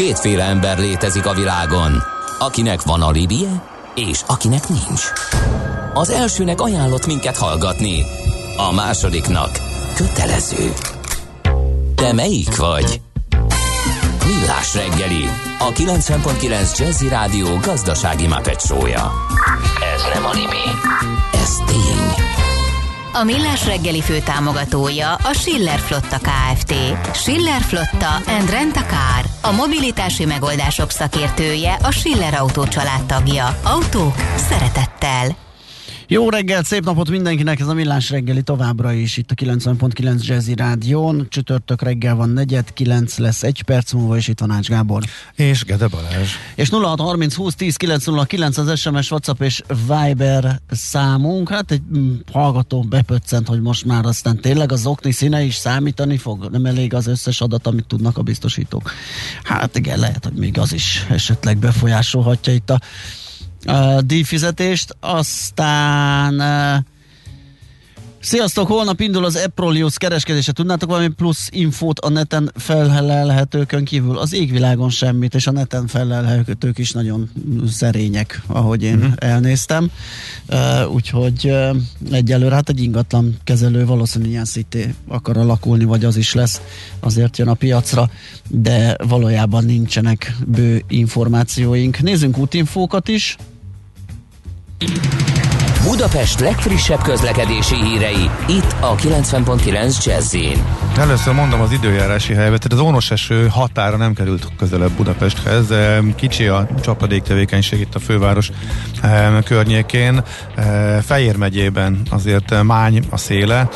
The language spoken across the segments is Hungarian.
Kétféle ember létezik a világon, akinek van alibije, és akinek nincs. Az elsőnek ajánlott minket hallgatni, a másodiknak kötelező. Te melyik vagy? Millás reggeli, a 90.9 Jazzy Rádió gazdasági mapetsója. Ez nem animi, ez tény. A Millás reggeli fő támogatója a Schiller Flotta KFT. Schiller Flotta and Rent a Car. A mobilitási megoldások szakértője a Schiller Autó tagja. Autók szeretettel. Jó reggelt, szép napot mindenkinek, ez a Millás reggeli továbbra is itt a 90.9 Jazzy Rádión. Csütörtök reggel van negyed, 9 lesz egy perc múlva, és itt van Ács Gábor. És Gede Balázs. És 0630 20 10 909 az SMS, WhatsApp és Viber számunk. Hát egy mm, hallgató bepöccent, hogy most már aztán tényleg az okni színe is számítani fog. Nem elég az összes adat, amit tudnak a biztosítók. Hát igen, lehet, hogy még az is esetleg befolyásolhatja itt a a díjfizetést, aztán uh, Sziasztok, holnap indul az Eprolius kereskedése. Tudnátok valami plusz infót a neten felelhetőkön kívül? Az égvilágon semmit, és a neten felelhetők is nagyon szerények, ahogy én uh-huh. elnéztem. Uh, úgyhogy uh, egyelőre hát egy ingatlan kezelő valószínűleg ilyen szité akar alakulni, vagy az is lesz, azért jön a piacra, de valójában nincsenek bő információink. Nézzünk útinfókat is. Budapest legfrissebb közlekedési hírei, itt a 90.9 jazz Először mondom az időjárási helyzetet. Az ónos eső határa nem került közelebb Budapesthez. Kicsi a csapadék tevékenység itt a főváros környékén. Fejér megyében azért mány a széle,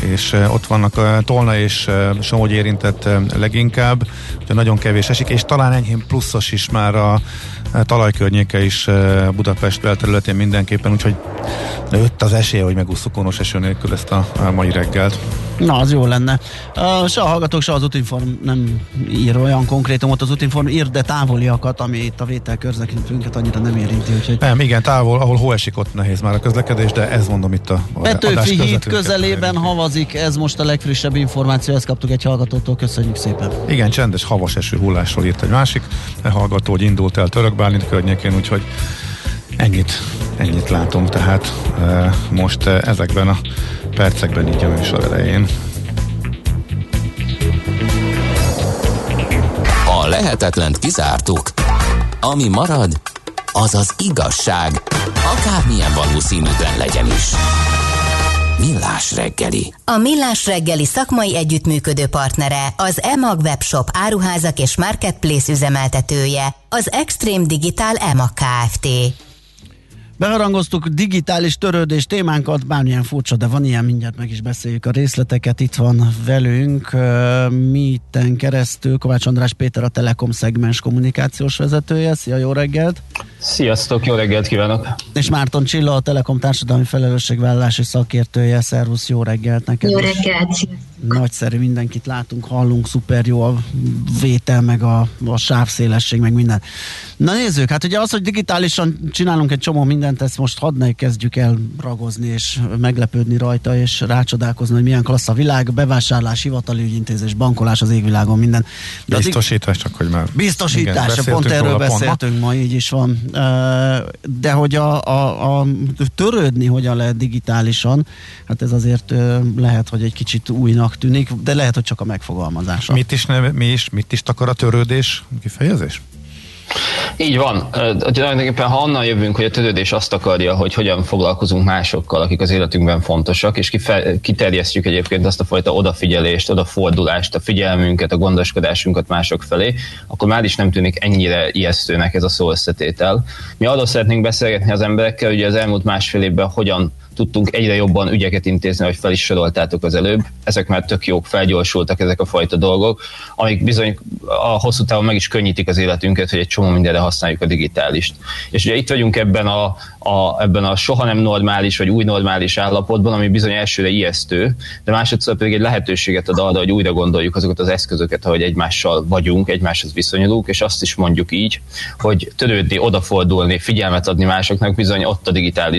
és ott vannak Tolna és Somogy érintett leginkább, nagyon kevés esik, és talán enyhén pluszos is már a talajkörnyéke is Budapest belterületén mindenképpen, úgyhogy Öt az esélye, hogy megúszuk konos eső nélkül ezt a, a mai reggelt. Na, az jó lenne. Uh, se a hallgatók, se az útinform nem ír olyan konkrétumot, az útinform ír, de távoliakat, ami itt a vétel körzetünket annyira nem érinti. Úgyhogy... Nem, igen, távol, ahol hó esik, ott nehéz már a közlekedés, de ez mondom itt a Petőfi híd közelében havazik, ez most a legfrissebb információ, ezt kaptuk egy hallgatótól, köszönjük szépen. Igen, csendes havas eső hullásról írt egy másik hallgató, hogy indult el Török Bálint környékén, úgyhogy Ennyit, ennyit látunk tehát e, most e, ezekben a percekben így a műsor elején. A lehetetlent kizártuk. Ami marad, az az igazság, akármilyen valószínűtlen legyen is. Millás reggeli. A Millás reggeli szakmai együttműködő partnere, az EMAG webshop áruházak és marketplace üzemeltetője, az Extreme Digital EMAG Kft. Beharangoztuk digitális törődés témánkat, bármilyen furcsa, de van ilyen, mindjárt meg is beszéljük a részleteket. Itt van velünk miten keresztül Kovács András Péter, a Telekom szegmens kommunikációs vezetője. Szia, jó reggelt! Sziasztok, jó reggelt kívánok! És Márton Csilla, a Telekom társadalmi felelősségvállalási szakértője. Szervusz, jó reggelt neked! Jó reggelt! Nagyszerű, mindenkit látunk, hallunk, szuper jó a vétel, meg a, a sávszélesség, meg minden. Na nézzük, hát ugye az, hogy digitálisan csinálunk egy csomó mindent, ezt most hadd ne kezdjük el ragozni és meglepődni rajta, és rácsodálkozni, hogy milyen klassz a világ, bevásárlás, hivatali ügyintézés, bankolás az égvilágon, minden. De biztosítás, csak hogy már. Biztosítás, igen, pont erről beszéltünk ma, így is van. De hogy a, a, a törődni hogyan lehet digitálisan, hát ez azért lehet, hogy egy kicsit újnak tűnik, de lehet, hogy csak a megfogalmazása. Mit is, neve, mi is, mit is takar a törődés kifejezés? Így van. Tulajdonképpen ha onnan jövünk, hogy a törődés azt akarja, hogy hogyan foglalkozunk másokkal, akik az életünkben fontosak, és kiterjesztjük egyébként azt a fajta odafigyelést, odafordulást, a figyelmünket, a gondoskodásunkat mások felé, akkor már is nem tűnik ennyire ijesztőnek ez a szó összetétel. Mi arról szeretnénk beszélgetni az emberekkel, ugye az elmúlt másfél évben hogyan tudtunk egyre jobban ügyeket intézni, ahogy fel is soroltátok az előbb. Ezek már tök jók, felgyorsultak ezek a fajta dolgok, amik bizony a hosszú távon meg is könnyítik az életünket, hogy egy csomó mindenre használjuk a digitálist. És ugye itt vagyunk ebben a, a, ebben a soha nem normális vagy új normális állapotban, ami bizony elsőre ijesztő, de másodszor pedig egy lehetőséget ad arra, hogy újra gondoljuk azokat az eszközöket, ahogy egymással vagyunk, egymáshoz viszonyulunk, és azt is mondjuk így, hogy törődni, odafordulni, figyelmet adni másoknak, bizony ott a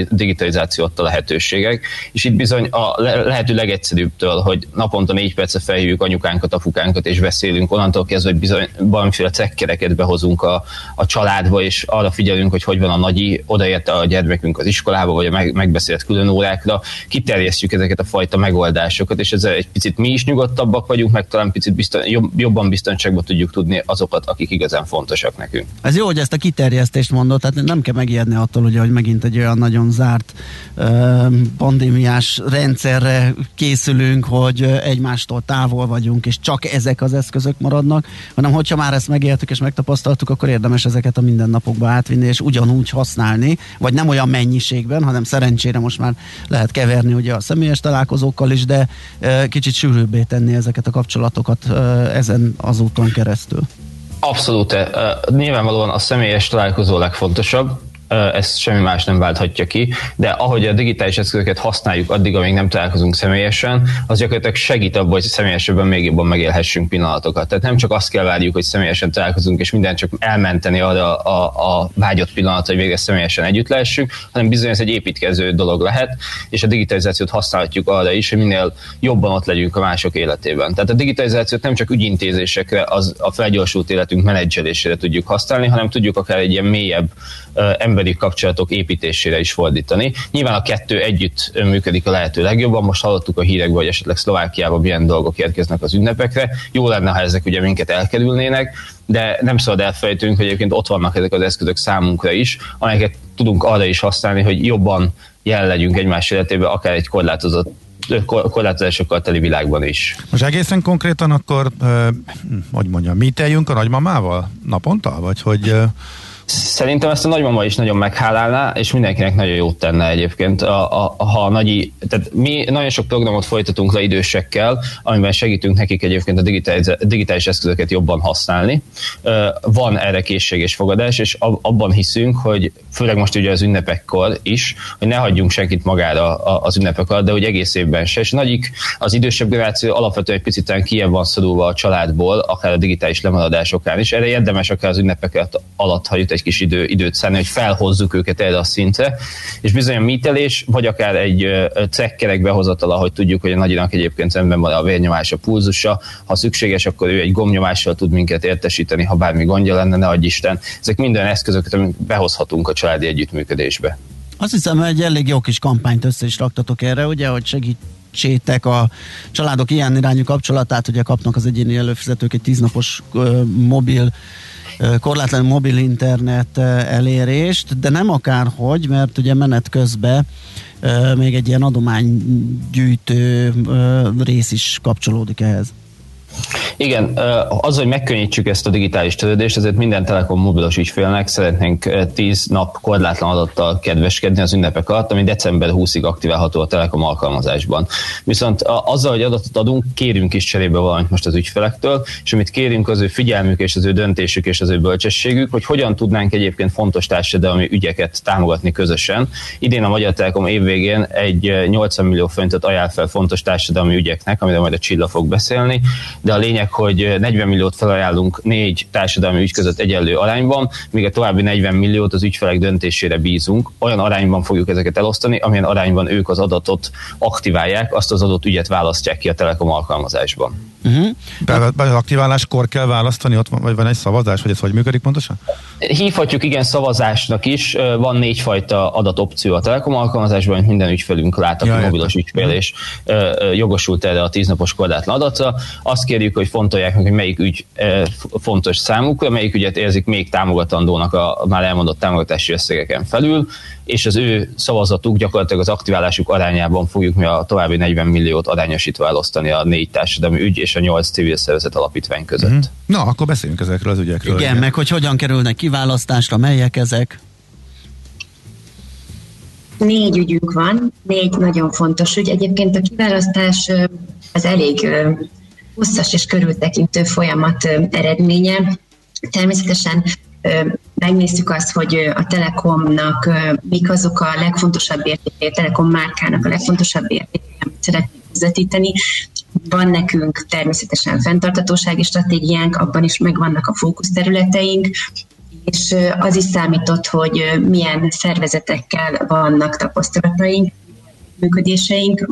digitalizáció ott a lehet lehetőségek, és itt bizony a lehető legegyszerűbbtől, hogy naponta négy perce felhívjuk anyukánkat, apukánkat, és beszélünk, onnantól kezdve, hogy bizony valamiféle cekkereket behozunk a, a családba, és arra figyelünk, hogy hogy van a nagyi, odaérte a gyermekünk az iskolába, vagy a meg, megbeszélt külön órákra, kiterjesztjük ezeket a fajta megoldásokat, és ezzel egy picit mi is nyugodtabbak vagyunk, meg talán picit bizton, jobb, jobban biztonságban tudjuk tudni azokat, akik igazán fontosak nekünk. Ez jó, hogy ezt a kiterjesztést mondod, tehát nem kell megijedni attól, ugye, hogy megint egy olyan nagyon zárt pandémiás rendszerre készülünk, hogy egymástól távol vagyunk, és csak ezek az eszközök maradnak, hanem hogyha már ezt megéltük és megtapasztaltuk, akkor érdemes ezeket a mindennapokba átvinni, és ugyanúgy használni, vagy nem olyan mennyiségben, hanem szerencsére most már lehet keverni ugye a személyes találkozókkal is, de kicsit sűrűbbé tenni ezeket a kapcsolatokat ezen az úton keresztül. Abszolút. Nyilvánvalóan a személyes találkozó legfontosabb, ezt semmi más nem válthatja ki, de ahogy a digitális eszközöket használjuk addig, amíg nem találkozunk személyesen, az gyakorlatilag segít abban, hogy személyesebben még jobban megélhessünk pillanatokat. Tehát nem csak azt kell várjuk, hogy személyesen találkozunk, és minden csak elmenteni arra a, a, a vágyott pillanat, hogy végre személyesen együtt lehessünk, hanem bizony ez egy építkező dolog lehet, és a digitalizációt használhatjuk arra is, hogy minél jobban ott legyünk a mások életében. Tehát a digitalizációt nem csak ügyintézésekre, az a felgyorsult életünk menedzselésére tudjuk használni, hanem tudjuk akár egy ilyen mélyebb emberi kapcsolatok építésére is fordítani. Nyilván a kettő együtt működik a lehető legjobban. Most hallottuk a hírekből, hogy esetleg Szlovákiában milyen dolgok érkeznek az ünnepekre. Jó lenne, ha ezek ugye minket elkerülnének, de nem szabad elfelejtünk, hogy egyébként ott vannak ezek az eszközök számunkra is, amelyeket tudunk arra is használni, hogy jobban jelen legyünk egymás életében, akár egy korlátozott korlátozásokkal teli világban is. Most egészen konkrétan akkor, hogy mondjam, mi teljünk a nagymamával naponta? Vagy hogy Szerintem ezt a nagymama is nagyon meghálálná, és mindenkinek nagyon jót tenne egyébként. A, a, ha a nagyi, tehát mi nagyon sok programot folytatunk le idősekkel, amiben segítünk nekik egyébként a digitális, digitális eszközöket jobban használni. Van erre készség és fogadás, és abban hiszünk, hogy főleg most ugye az ünnepekkor is, hogy ne hagyjunk senkit magára az ünnepek alatt, de hogy egész évben se. És nagyik az idősebb generáció alapvetően egy picit kijebb van szorulva a családból, akár a digitális lemaradásokán is. Erre érdemes akár az ünnepeket alatt, ha jut egy kis idő, időt szenni, hogy felhozzuk őket erre a szintre, és bizony a mítelés, vagy akár egy cekkerek behozatala, hogy tudjuk, hogy a nagyinak egyébként szemben van a vérnyomás, a pulzusa, ha szükséges, akkor ő egy gomnyomással tud minket értesíteni, ha bármi gondja lenne, ne adj Isten. Ezek minden eszközök, amit behozhatunk a családi együttműködésbe. Azt hiszem, hogy egy elég jó kis kampányt össze is raktatok erre, ugye, hogy segít segítsétek a családok ilyen irányú kapcsolatát, ugye kapnak az egyéni előfizetők egy tíznapos uh, mobil korlátlan mobil internet elérést, de nem akárhogy, mert ugye menet közben még egy ilyen adománygyűjtő rész is kapcsolódik ehhez. Igen, az, hogy megkönnyítsük ezt a digitális törődést, ezért minden Telekom mobilos ügyfélnek szeretnénk 10 nap korlátlan adattal kedveskedni az ünnepek alatt, ami december 20-ig aktiválható a Telekom alkalmazásban. Viszont azzal, hogy adatot adunk, kérünk is cserébe valamit most az ügyfelektől, és amit kérünk az ő figyelmük és az ő döntésük és az ő bölcsességük, hogy hogyan tudnánk egyébként fontos társadalmi ügyeket támogatni közösen. Idén a Magyar Telekom évvégén egy 80 millió forintot ajánl fel fontos társadalmi ügyeknek, amiről majd a Csilla fog beszélni, de a lényeg, hogy 40 milliót felajánlunk négy társadalmi ügy között egyenlő arányban, míg a további 40 milliót az ügyfelek döntésére bízunk. Olyan arányban fogjuk ezeket elosztani, amilyen arányban ők az adatot aktiválják, azt az adott ügyet választják ki a Telekom alkalmazásban. Uh-huh. Be, be, aktiváláskor kell választani, ott van, vagy van egy szavazás, hogy ez hogy működik pontosan? Hívhatjuk igen szavazásnak is. Van négyfajta adatopció a Telekom alkalmazásban, amit minden ügyfelünk lát, aki Jaj, mobilos ügyfél, és jogosult erre a tíznapos korlátlan adatra. Azt kérjük, hogy fontolják meg, hogy melyik ügy fontos számukra, melyik ügyet érzik még támogatandónak a már elmondott támogatási összegeken felül, és az ő szavazatuk gyakorlatilag az aktiválásuk arányában fogjuk mi a további 40 milliót arányosítva elosztani a négy társadalmi ügy és a nyolc civil szervezet alapítvány között. Mm-hmm. Na, akkor beszéljünk ezekről az ügyekről. Igen, igen, meg hogy hogyan kerülnek kiválasztásra, melyek ezek? Négy ügyünk van, négy nagyon fontos ügy. Egyébként a kiválasztás az elég hosszas és körültekintő folyamat eredménye. Természetesen megnéztük azt, hogy a Telekomnak mik azok a legfontosabb értékei, a Telekom márkának a legfontosabb értékei, amit szeretnénk közvetíteni. Van nekünk természetesen fenntartatósági stratégiánk, abban is megvannak a fókuszterületeink, és az is számított, hogy milyen szervezetekkel vannak tapasztalataink, működéseink,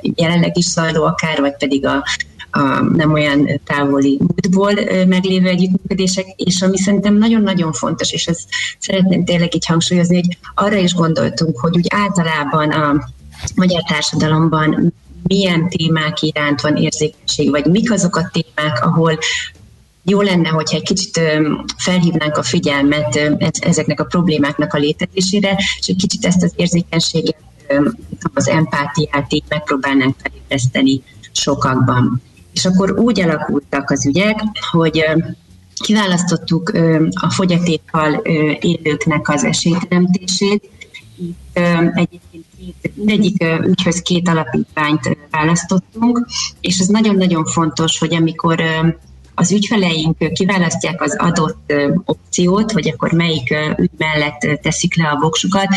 jelenleg is zajló akár, vagy pedig a, a nem olyan távoli múltból meglévő együttműködések, és ami szerintem nagyon-nagyon fontos, és ezt szeretném tényleg így hangsúlyozni, hogy arra is gondoltunk, hogy úgy általában a magyar társadalomban milyen témák iránt van érzékenység, vagy mik azok a témák, ahol jó lenne, hogyha egy kicsit felhívnánk a figyelmet ezeknek a problémáknak a létezésére, és egy kicsit ezt az érzékenységet, az empátiát így megpróbálnánk felébreszteni sokakban. És akkor úgy alakultak az ügyek, hogy kiválasztottuk a fogyatékkal élőknek az esélyteremtését. Itt egyébként két, mindegyik ügyhöz két alapítványt választottunk, és ez nagyon-nagyon fontos, hogy amikor az ügyfeleink kiválasztják az adott opciót, hogy akkor melyik ügy mellett teszik le a voksukat,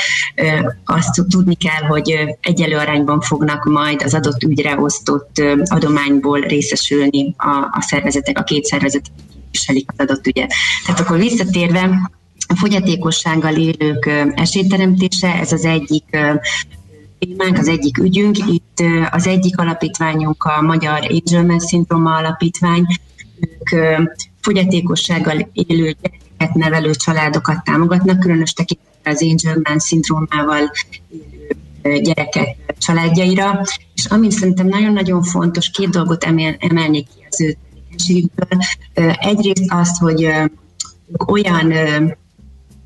azt tudni kell, hogy egyelő arányban fognak majd az adott ügyre osztott adományból részesülni a, a szervezetek, a két szervezet viselik az adott ügyet. Tehát akkor visszatérve, a fogyatékossággal élők esélyteremtése, ez az egyik témánk, az egyik ügyünk. Itt az egyik alapítványunk a Magyar Angelman Szindróma Alapítvány, ők fogyatékossággal élő gyerekeket nevelő családokat támogatnak, különös tekintettel az Angelman szindrómával élő gyerekek családjaira, és ami szerintem nagyon-nagyon fontos, két dolgot emel, emelnék ki az ő tevékenységükből. Egyrészt azt, hogy olyan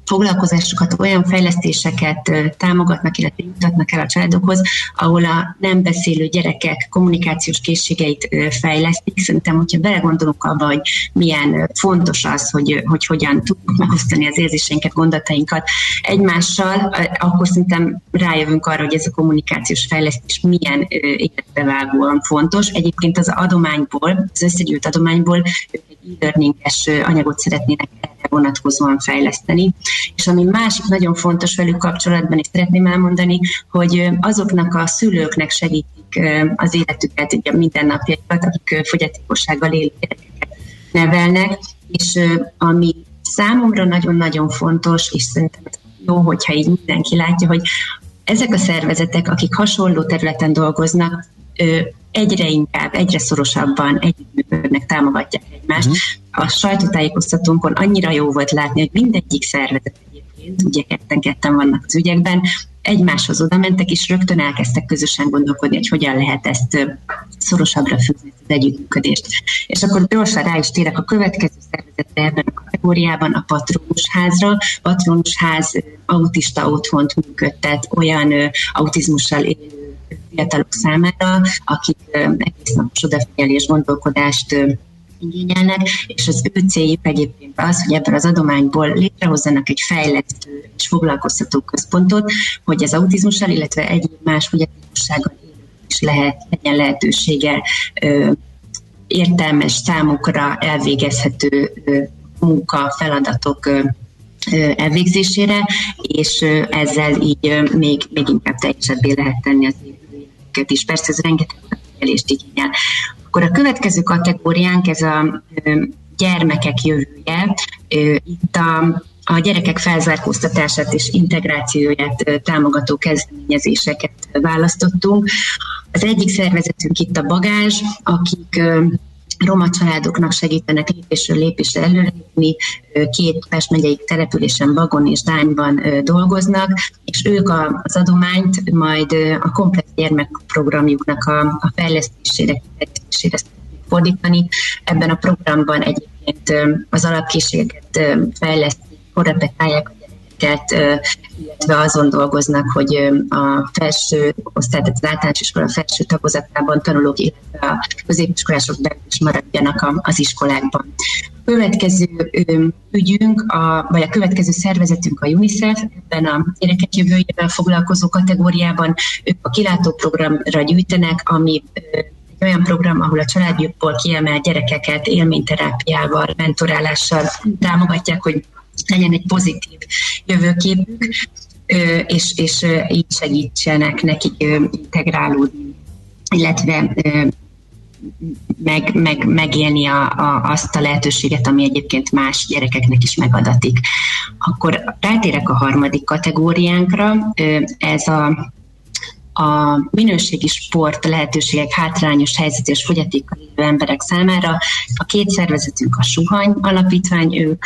foglalkozásokat, olyan fejlesztéseket támogatnak, illetve jutatnak el a családokhoz, ahol a nem beszélő gyerekek kommunikációs készségeit fejlesztik. Szerintem, hogyha belegondolunk abba, hogy milyen fontos az, hogy, hogy hogyan tudunk megosztani az érzéseinket, gondolatainkat egymással, akkor szerintem rájövünk arra, hogy ez a kommunikációs fejlesztés milyen életbevágóan fontos. Egyébként az adományból, az összegyűjt adományból ők egy e-learninges anyagot szeretnének erre vonatkozóan fejleszteni. És ami másik nagyon fontos velük kapcsolatban is szeretném elmondani, hogy azoknak a szülőknek segítik az életüket, ugye mindennapjaikat, akik fogyatékossággal élő nevelnek, és ami számomra nagyon-nagyon fontos, és szerintem jó, hogyha így mindenki látja, hogy ezek a szervezetek, akik hasonló területen dolgoznak, egyre inkább, egyre szorosabban együttműködnek, támogatják egymást. Uh-huh. A sajtótájékoztatónkon annyira jó volt látni, hogy mindegyik szervezet egyébként, ugye ketten-ketten vannak az ügyekben, egymáshoz oda mentek, és rögtön elkezdtek közösen gondolkodni, hogy hogyan lehet ezt szorosabbra fűzni az együttműködést. És akkor gyorsan rá is térek a következő szervezetre ebben a kategóriában, a Patronus Patronusház autista otthont működtet olyan autizmussal élő fiatalok számára, akik egész napos odafigyelés, gondolkodást igényelnek, és az ő céljuk egyébként az, hogy ebből az adományból létrehozzanak egy fejlesztő és foglalkoztató központot, hogy az autizmussal, illetve egyéb más fogyatékossággal is lehet, legyen lehetősége ö, értelmes számukra elvégezhető ö, munka, feladatok ö, elvégzésére, és ezzel így még, még inkább teljesebbé lehet tenni az őket is. Persze ez rengeteg figyelést igényel. Akkor a következő kategóriánk ez a gyermekek jövője. Itt a a gyerekek felzárkóztatását és integrációját támogató kezdeményezéseket választottunk. Az egyik szervezetünk itt a Bagázs, akik roma családoknak segítenek lépésről lépésre előrépni. Két Pest megyei településen, Bagon és Dányban dolgoznak, és ők az adományt majd a komplex gyermekprogramjuknak a, a fejlesztésére, fejlesztésére fordítani. Ebben a programban egyébként az alapkészségeket fejlesztik, korrepetálják a gyerekeket, illetve azon dolgoznak, hogy a felső osztály, tehát az általános iskola felső tagozatában tanulók, illetve a középiskolások belül is maradjanak az iskolákban. A következő ügyünk, a, vagy a következő szervezetünk a UNICEF, ebben a gyerekek jövőjével foglalkozó kategóriában ők a kilátó programra gyűjtenek, ami olyan program, ahol a családjukból kiemelt gyerekeket élményterápiával, mentorálással támogatják, hogy legyen egy pozitív jövőképük, és, és így segítsenek nekik integrálódni, illetve meg, meg, megélni a, a, azt a lehetőséget, ami egyébként más gyerekeknek is megadatik. Akkor rátérek a harmadik kategóriánkra, ez a a minőségi sport lehetőségek hátrányos helyzetes fogyatékkal élő emberek számára. A két szervezetünk a Suhany Alapítvány, ők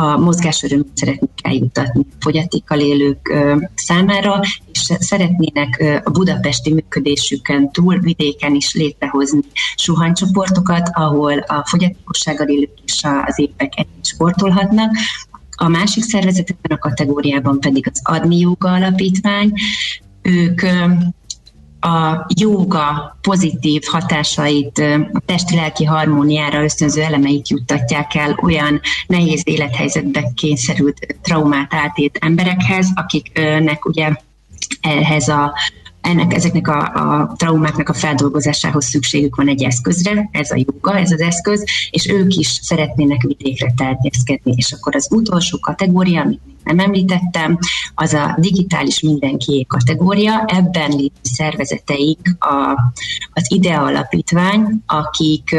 a mozgásörömét szeretnék eljutatni fogyatékkal élők számára, és szeretnének a budapesti működésükön túl vidéken is létrehozni suhanycsoportokat, ahol a fogyatékossággal élők és az épek együtt sportolhatnak. A másik szervezetben a kategóriában pedig az Adni Joga Alapítvány. Ők a jóga pozitív hatásait, a testi-lelki harmóniára ösztönző elemeit juttatják el olyan nehéz élethelyzetbe kényszerült traumát átét emberekhez, akiknek ugye ehhez a ennek, ezeknek a, a traumáknak a feldolgozásához szükségük van egy eszközre, ez a joga, ez az eszköz, és ők is szeretnének vidékre terjeszkedni. És akkor az utolsó kategória, amit nem említettem, az a digitális mindenki kategória. Ebben lévő szervezeteik a, az IDEA alapítvány, akik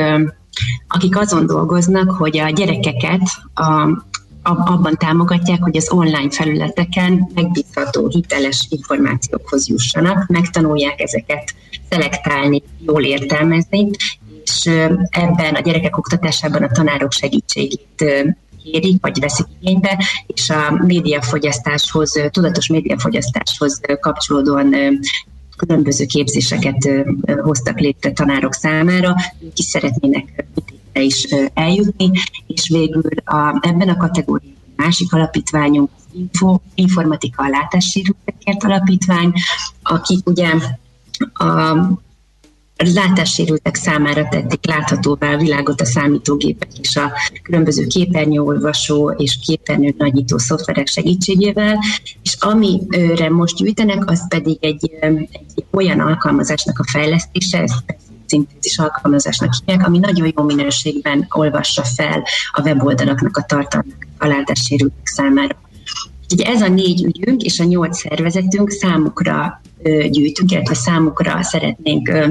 akik azon dolgoznak, hogy a gyerekeket a abban támogatják, hogy az online felületeken megbízható, hiteles információkhoz jussanak, megtanulják ezeket selektálni, jól értelmezni, és ebben a gyerekek oktatásában a tanárok segítségét kérik, vagy veszik igénybe, és a médiafogyasztáshoz, tudatos médiafogyasztáshoz kapcsolódóan különböző képzéseket hoztak létre tanárok számára, ők szeretnének is eljutni, és végül a, ebben a kategóriában másik alapítványunk, Info, Informatika a látássérültekért alapítvány, akik ugye a látássérültek számára tették láthatóvá a világot a számítógépek és a különböző képernyőolvasó és képernyő nagyító szoftverek segítségével, és amire most gyűjtenek, az pedig egy, egy olyan alkalmazásnak a fejlesztése, ezt szintézis alkalmazásnak hívják, ami nagyon jó minőségben olvassa fel a weboldalaknak a tartalmat a látássérültek számára. Ugye ez a négy ügyünk és a nyolc szervezetünk számukra ö, gyűjtünk, illetve számukra szeretnénk ö,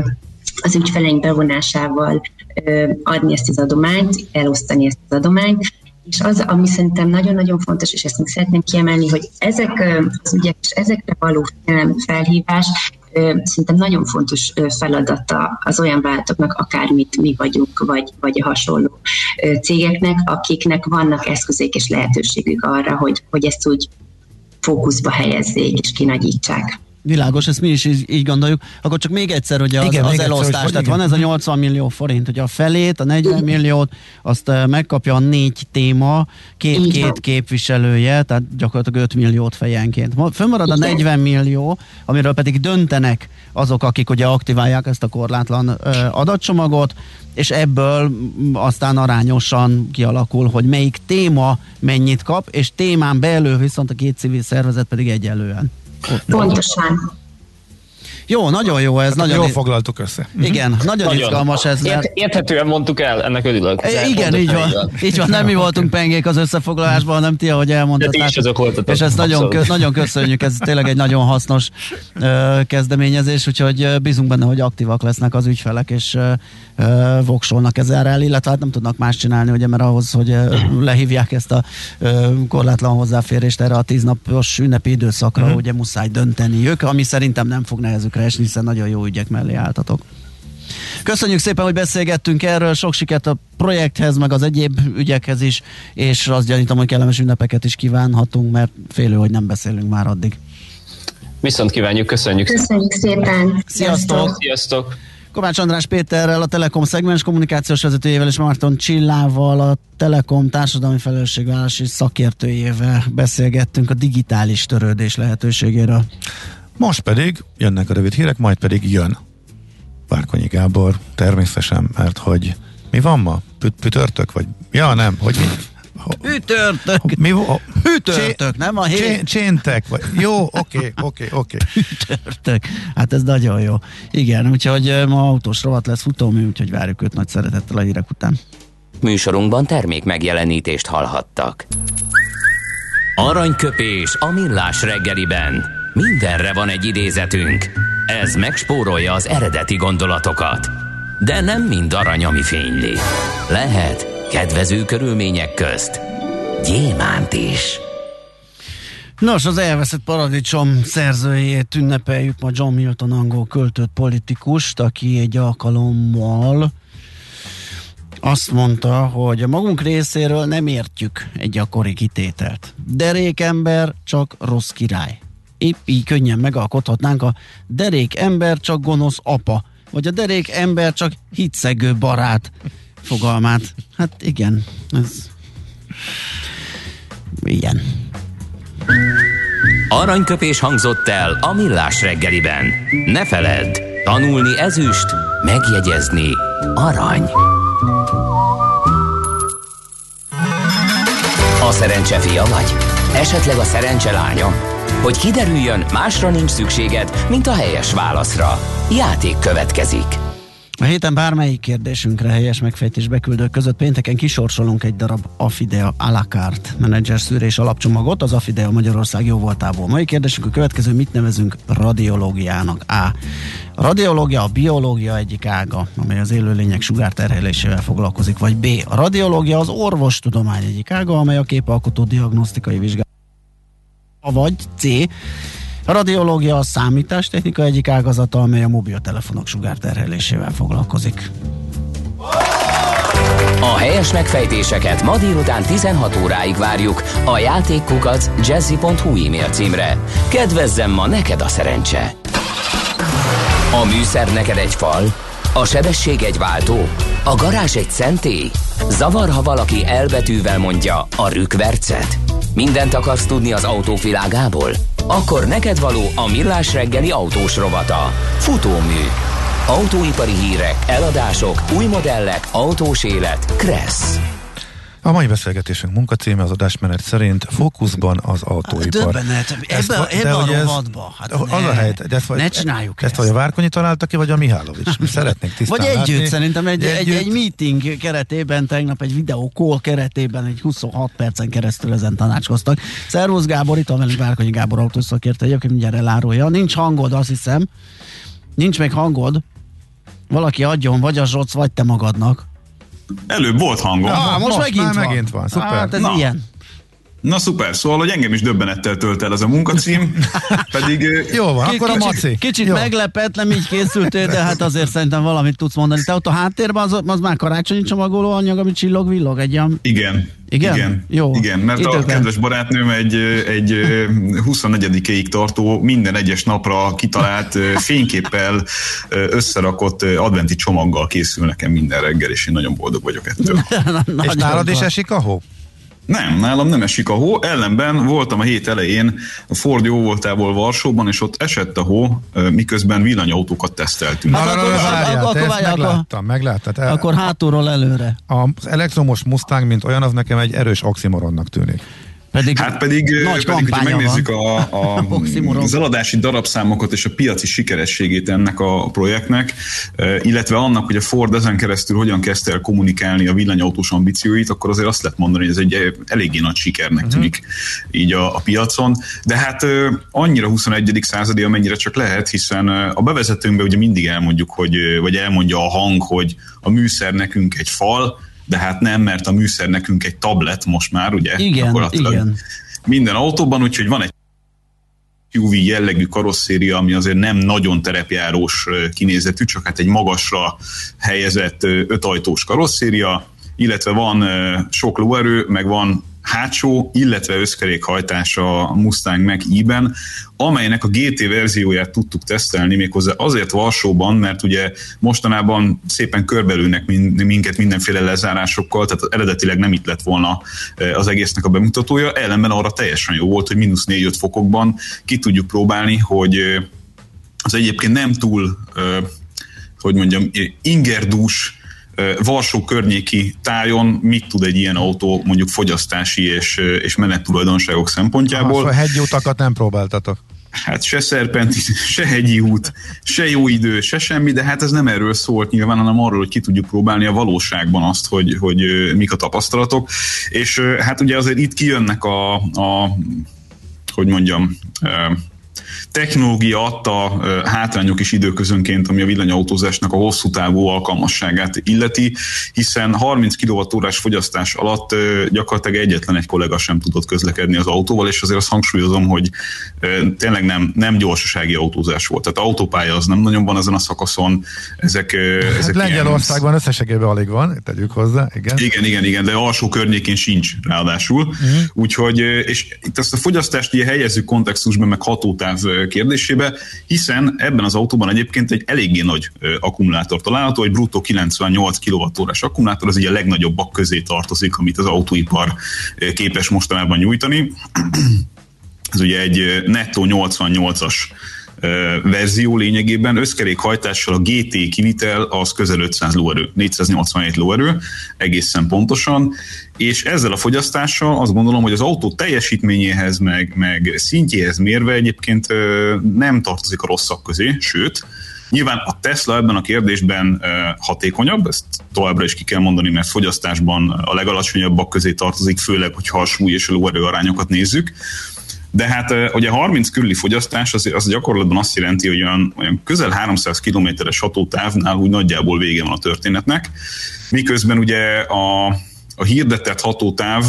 az ügyfeleink bevonásával ö, adni ezt az adományt, elosztani ezt az adományt, és az, ami szerintem nagyon-nagyon fontos, és ezt még szeretném kiemelni, hogy ezek az ügyek és ezekre való felhívás szerintem nagyon fontos feladata az olyan váltoknak, akármit mi vagyunk, vagy, vagy a hasonló cégeknek, akiknek vannak eszközék és lehetőségük arra, hogy, hogy ezt úgy fókuszba helyezzék és kinagyítsák. Világos, ezt mi is így, így gondoljuk. Akkor csak még egyszer, hogy az, igen, az elosztás, egyszer, tehát igen. van ez a 80 millió forint, hogy a felét, a 40 milliót, azt megkapja a négy téma, két-két képviselője, tehát gyakorlatilag 5 milliót fejenként. Fönnmarad a 40 millió, amiről pedig döntenek azok, akik ugye aktiválják ezt a korlátlan adatcsomagot, és ebből aztán arányosan kialakul, hogy melyik téma mennyit kap, és témán belül viszont a két civil szervezet pedig egyelően. Pontosan. Jó, nagyon jó ez. Nagyon jól foglaltuk össze. Igen, nagyon, nagyon. izgalmas ez. Mert... Ért, érthetően mondtuk el, ennek örülök. E, igen, így van. Így van, nem mi voltunk pengék az összefoglalásban, hanem ti, ahogy elmondtad. De ti is azok voltatok. És ezt nagyon, kö, nagyon köszönjük, ez tényleg egy nagyon hasznos uh, kezdeményezés, úgyhogy bízunk benne, hogy aktívak lesznek az ügyfelek, és uh, uh, voksolnak ezzel illetve hát nem tudnak más csinálni, ugye, mert ahhoz, hogy lehívják ezt a uh, korlátlan hozzáférést erre a tíznapos ünnepi időszakra, uh-huh. ugye muszáj dönteni ők, ami szerintem nem fog nehezükre esni, hiszen nagyon jó ügyek mellé álltatok. Köszönjük szépen, hogy beszélgettünk erről, sok sikert a projekthez, meg az egyéb ügyekhez is, és azt gyanítom, hogy kellemes ünnepeket is kívánhatunk, mert félő, hogy nem beszélünk már addig. Viszont kívánjuk, köszönjük. Köszönjük szépen. Sziasztok. Sziasztok. Kovács András Péterrel, a Telekom szegmens kommunikációs vezetőjével és Márton Csillával, a Telekom társadalmi felelősségvállalási szakértőjével beszélgettünk a digitális törődés lehetőségéről. Most pedig jönnek a rövid hírek, majd pedig jön Várkonyi Gábor, természetesen, mert hogy mi van ma? Pütörtök? Vagy ja, nem, hogy mi? Hűtörtök. Mi Hűtörtök, nem a hét. Cséntek, vagy jó, oké, oké, oké. Hűtörtök. Hát ez nagyon jó. Igen, úgyhogy ma autós rovat lesz futómű, úgyhogy várjuk őt nagy szeretettel a hírek után. Műsorunkban termék megjelenítést hallhattak. Aranyköpés a millás reggeliben. Mindenre van egy idézetünk. Ez megspórolja az eredeti gondolatokat. De nem mind arany, ami fényli. Lehet kedvező körülmények közt gyémánt is. Nos, az elveszett paradicsom szerzőjét ünnepeljük ma John Milton angol költőt politikust, aki egy alkalommal azt mondta, hogy a magunk részéről nem értjük egy gyakori kitételt. Derék ember csak rossz király. Épp így könnyen megalkothatnánk a derék ember csak gonosz apa, vagy a derék ember csak hitszegő barát fogalmát. Hát igen, ez igen. Aranyköpés hangzott el a millás reggeliben. Ne feledd, tanulni ezüst, megjegyezni arany. A szerencse fia vagy? Esetleg a szerencse lánya? Hogy kiderüljön, másra nincs szükséged, mint a helyes válaszra. Játék következik. A héten bármelyik kérdésünkre helyes megfejtés beküldők között pénteken kisorsolunk egy darab Afidea a la carte menedzser szűrés alapcsomagot az Afidea Magyarország jó voltából. Mai kérdésünk a következő, mit nevezünk radiológiának? A. A radiológia a biológia egyik ága, amely az élőlények sugárterhelésével foglalkozik, vagy B. A radiológia az orvostudomány egyik ága, amely a képalkotó diagnosztikai vizsgálat vagy C. A radiológia a számítástechnika egyik ágazata, amely a mobiltelefonok sugárterhelésével foglalkozik. A helyes megfejtéseket ma délután 16 óráig várjuk a játékkukac jazzy.hu e-mail címre. Kedvezzem ma neked a szerencse! A műszer neked egy fal, a sebesség egy váltó, a garázs egy szentély. Zavar, ha valaki elbetűvel mondja a rükvercet. Mindent akarsz tudni az autóvilágából? Akkor neked való a millás reggeli autós rovata. Futómű. Autóipari hírek, eladások, új modellek, autós élet. Kressz. A mai beszélgetésünk munkacíme az adásmenet szerint fókuszban az autóipar. Döbbenet, ebbe, ebbe a rovatba. Hát az ne, a helyet, de ezt, ne csináljuk ezt. Ezt vagy a Várkonyi találta ki, vagy a Mihálovics. Mi szeretnénk tisztán Vagy együtt, látni. szerintem egy, egy, egy meeting keretében, tegnap egy videó call keretében egy 26 percen keresztül ezen tanácskoztak. Szervusz Gábor, itt van velünk Várkonyi Gábor autószakértő, egyébként mindjárt elárulja. Nincs hangod, azt hiszem. Nincs még hangod. Valaki adjon, vagy a Zsoc, vagy te magadnak. Előbb volt hangom. Ah, most, most megint van. megint van, szuper. Hát ez Na. ilyen. Na szuper, szóval, hogy engem is döbbenettel tölt el ez a munkacím, pedig Jó van, akkor a kicsit, maci. Kicsit Jó. meglepett, nem így készültél, de hát azért szerintem valamit tudsz mondani. Te ott a háttérben az, az már karácsonyi csomagoló anyag, ami csillog-villog, egy olyan... igen. Igen? Igen, Jó. igen mert a Időben. kedves barátnőm egy, egy ö, 24-ig tartó minden egyes napra kitalált fényképpel összerakott adventi csomaggal készül nekem minden reggel, és én nagyon boldog vagyok ettől. És Nagyon nálad is esik a hó? Nem, nálam nem esik a hó, ellenben voltam a hét elején a Ford jó voltából Varsóban, és ott esett a hó, miközben villanyautókat teszteltünk. Hát na, akkor- várjál, akkor- te akkor várjál, megláttam, megláttam. El- Akkor hátulról előre. Az elektromos Mustang, mint olyan, az nekem egy erős oximoronnak tűnik. Pedig Hát pedig, nagy pedig hogyha megnézzük van. a, a, az eladási darabszámokat és a piaci sikerességét ennek a projektnek, illetve annak, hogy a Ford ezen keresztül hogyan kezdte el kommunikálni a villanyautós ambícióit, akkor azért azt lehet mondani, hogy ez egy eléggé nagy sikernek Mhm. tűnik így a, a piacon. De hát annyira 21. századi, amennyire csak lehet, hiszen a bevezetőnkben ugye mindig elmondjuk, hogy, vagy elmondja a hang, hogy a műszer nekünk egy fal, de hát nem, mert a műszer nekünk egy tablet most már, ugye? Igen, igen. minden autóban, úgyhogy van egy SUV jellegű karosszéria, ami azért nem nagyon terepjárós kinézetű, csak hát egy magasra helyezett ötajtós karosszéria, illetve van sok lóerő, meg van hátsó, illetve összkerékhajtás a Mustang Mach-E-ben, amelynek a GT verzióját tudtuk tesztelni méghozzá azért Varsóban, mert ugye mostanában szépen körbelülnek min- minket mindenféle lezárásokkal, tehát eredetileg nem itt lett volna eh, az egésznek a bemutatója, ellenben arra teljesen jó volt, hogy mínusz 4-5 fokokban ki tudjuk próbálni, hogy eh, az egyébként nem túl, eh, hogy mondjam, ingerdús Varsó környéki tájon mit tud egy ilyen autó mondjuk fogyasztási és, és menettulajdonságok szempontjából. Szóval hegyi utakat nem próbáltatok. Hát se szerpenti, se hegyi út, se jó idő, se semmi, de hát ez nem erről szólt nyilván, hanem arról, hogy ki tudjuk próbálni a valóságban azt, hogy, hogy mik a tapasztalatok. És hát ugye azért itt kijönnek a, a hogy mondjam, technológia adta hátrányok is időközönként, ami a villanyautózásnak a hosszú távú alkalmasságát illeti, hiszen 30 kWh fogyasztás alatt gyakorlatilag egyetlen egy kollega sem tudott közlekedni az autóval, és azért azt hangsúlyozom, hogy tényleg nem, nem gyorsasági autózás volt. Tehát autópálya az nem nagyon van ezen a szakaszon. Ezek, hát ezek Lengyelországban ilyen... összességében alig van, tegyük hozzá. Igen, igen, igen, igen de alsó környékén sincs ráadásul. Uh-huh. Úgyhogy, és itt ezt a fogyasztást ugye helyezzük kontextusban, meg hatótáv kérdésébe, hiszen ebben az autóban egyébként egy eléggé nagy akkumulátor található, egy bruttó 98 kWh akkumulátor, az ugye a legnagyobbak közé tartozik, amit az autóipar képes mostanában nyújtani. Ez ugye egy nettó 88-as verzió lényegében összkerékhajtással a GT kivitel az közel 500 lóerő, 487 lóerő egészen pontosan, és ezzel a fogyasztással azt gondolom, hogy az autó teljesítményéhez meg, meg szintjéhez mérve egyébként nem tartozik a rosszak közé, sőt, Nyilván a Tesla ebben a kérdésben hatékonyabb, ezt továbbra is ki kell mondani, mert fogyasztásban a legalacsonyabbak közé tartozik, főleg, hogyha a súly és a lóerő arányokat nézzük. De hát ugye 30 körüli fogyasztás az, az gyakorlatban azt jelenti, hogy olyan, olyan közel 300 kilométeres hatótávnál úgy nagyjából vége van a történetnek, miközben ugye a, a hirdetett hatótáv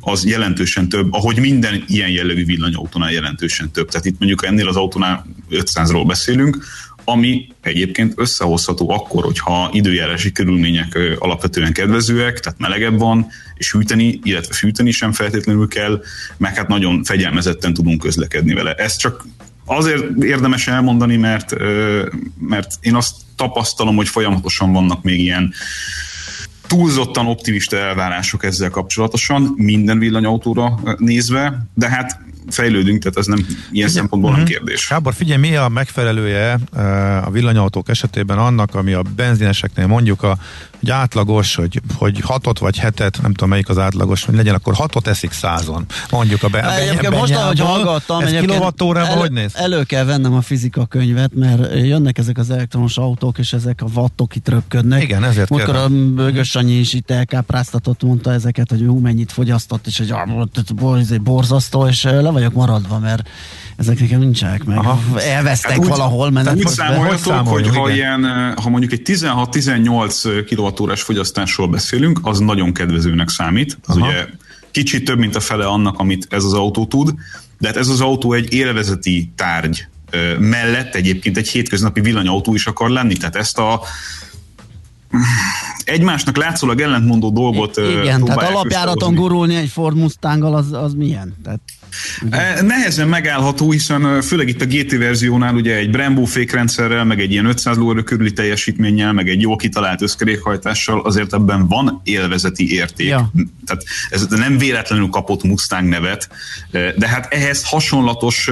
az jelentősen több, ahogy minden ilyen jellegű villanyautónál jelentősen több. Tehát itt mondjuk ennél az autónál 500-ról beszélünk, ami egyébként összehozható akkor, hogyha időjárási körülmények alapvetően kedvezőek, tehát melegebb van, és hűteni, illetve fűteni sem feltétlenül kell, meg hát nagyon fegyelmezetten tudunk közlekedni vele. Ez csak azért érdemes elmondani, mert, mert én azt tapasztalom, hogy folyamatosan vannak még ilyen túlzottan optimista elvárások ezzel kapcsolatosan, minden villanyautóra nézve, de hát fejlődünk, tehát ez nem ilyen figyelj, szempontból uh-huh. nem mhm. kérdés. Gábor, figyelj, mi a megfelelője a villanyautók esetében annak, ami a benzineseknél mondjuk a hogy átlagos, hogy, hogy hatot vagy hetet, nem tudom melyik az átlagos, hogy legyen, akkor hatot eszik százon. Mondjuk a, be, a Egyébként most, ahogy hallgattam, ez kilovattórában elő, hogy néz? Elő kell vennem a fizika könyvet, mert jönnek ezek az elektromos autók, és ezek a wattok itt röpködnek. Igen, ezért Múltkor a Bögös Sanyi is itt elkápráztatott, mondta ezeket, hogy ú, mennyit fogyasztott, és hogy ah, borzasztó, és le vagyok maradva, mert ezek nekem nincsenek meg. Aha. Elvesztek hát úgy, valahol. Mert úgy számoljatok, hogy ha, ilyen, ha mondjuk egy 16-18 kWh fogyasztásról beszélünk, az nagyon kedvezőnek számít. Az Aha. ugye kicsit több, mint a fele annak, amit ez az autó tud, de hát ez az autó egy élvezeti tárgy mellett egyébként egy hétköznapi villanyautó is akar lenni. Tehát ezt a egymásnak látszólag ellentmondó dolgot Igen, tehát alapjáraton gurulni egy Ford Mustanggal az, az milyen? Tehát Ugye? Nehezen megállható, hiszen főleg itt a GT verziónál ugye egy Brembo fékrendszerrel, meg egy ilyen 500 lóerő körüli teljesítménnyel, meg egy jól kitalált összkerékhajtással azért ebben van élvezeti érték. Ja. Tehát ez nem véletlenül kapott Mustang nevet, de hát ehhez hasonlatos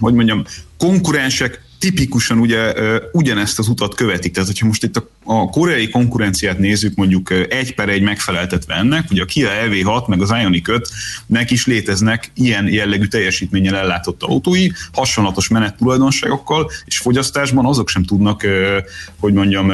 hogy mondjam, konkurensek tipikusan ugye ugyanezt az utat követik. Tehát, hogyha most itt a, a koreai konkurenciát nézzük, mondjuk egy per egy megfeleltetve ennek, ugye a Kia EV6 meg az Ioniq 5 nek is léteznek ilyen jellegű teljesítménnyel ellátott autói, hasonlatos menet tulajdonságokkal, és fogyasztásban azok sem tudnak, hogy mondjam,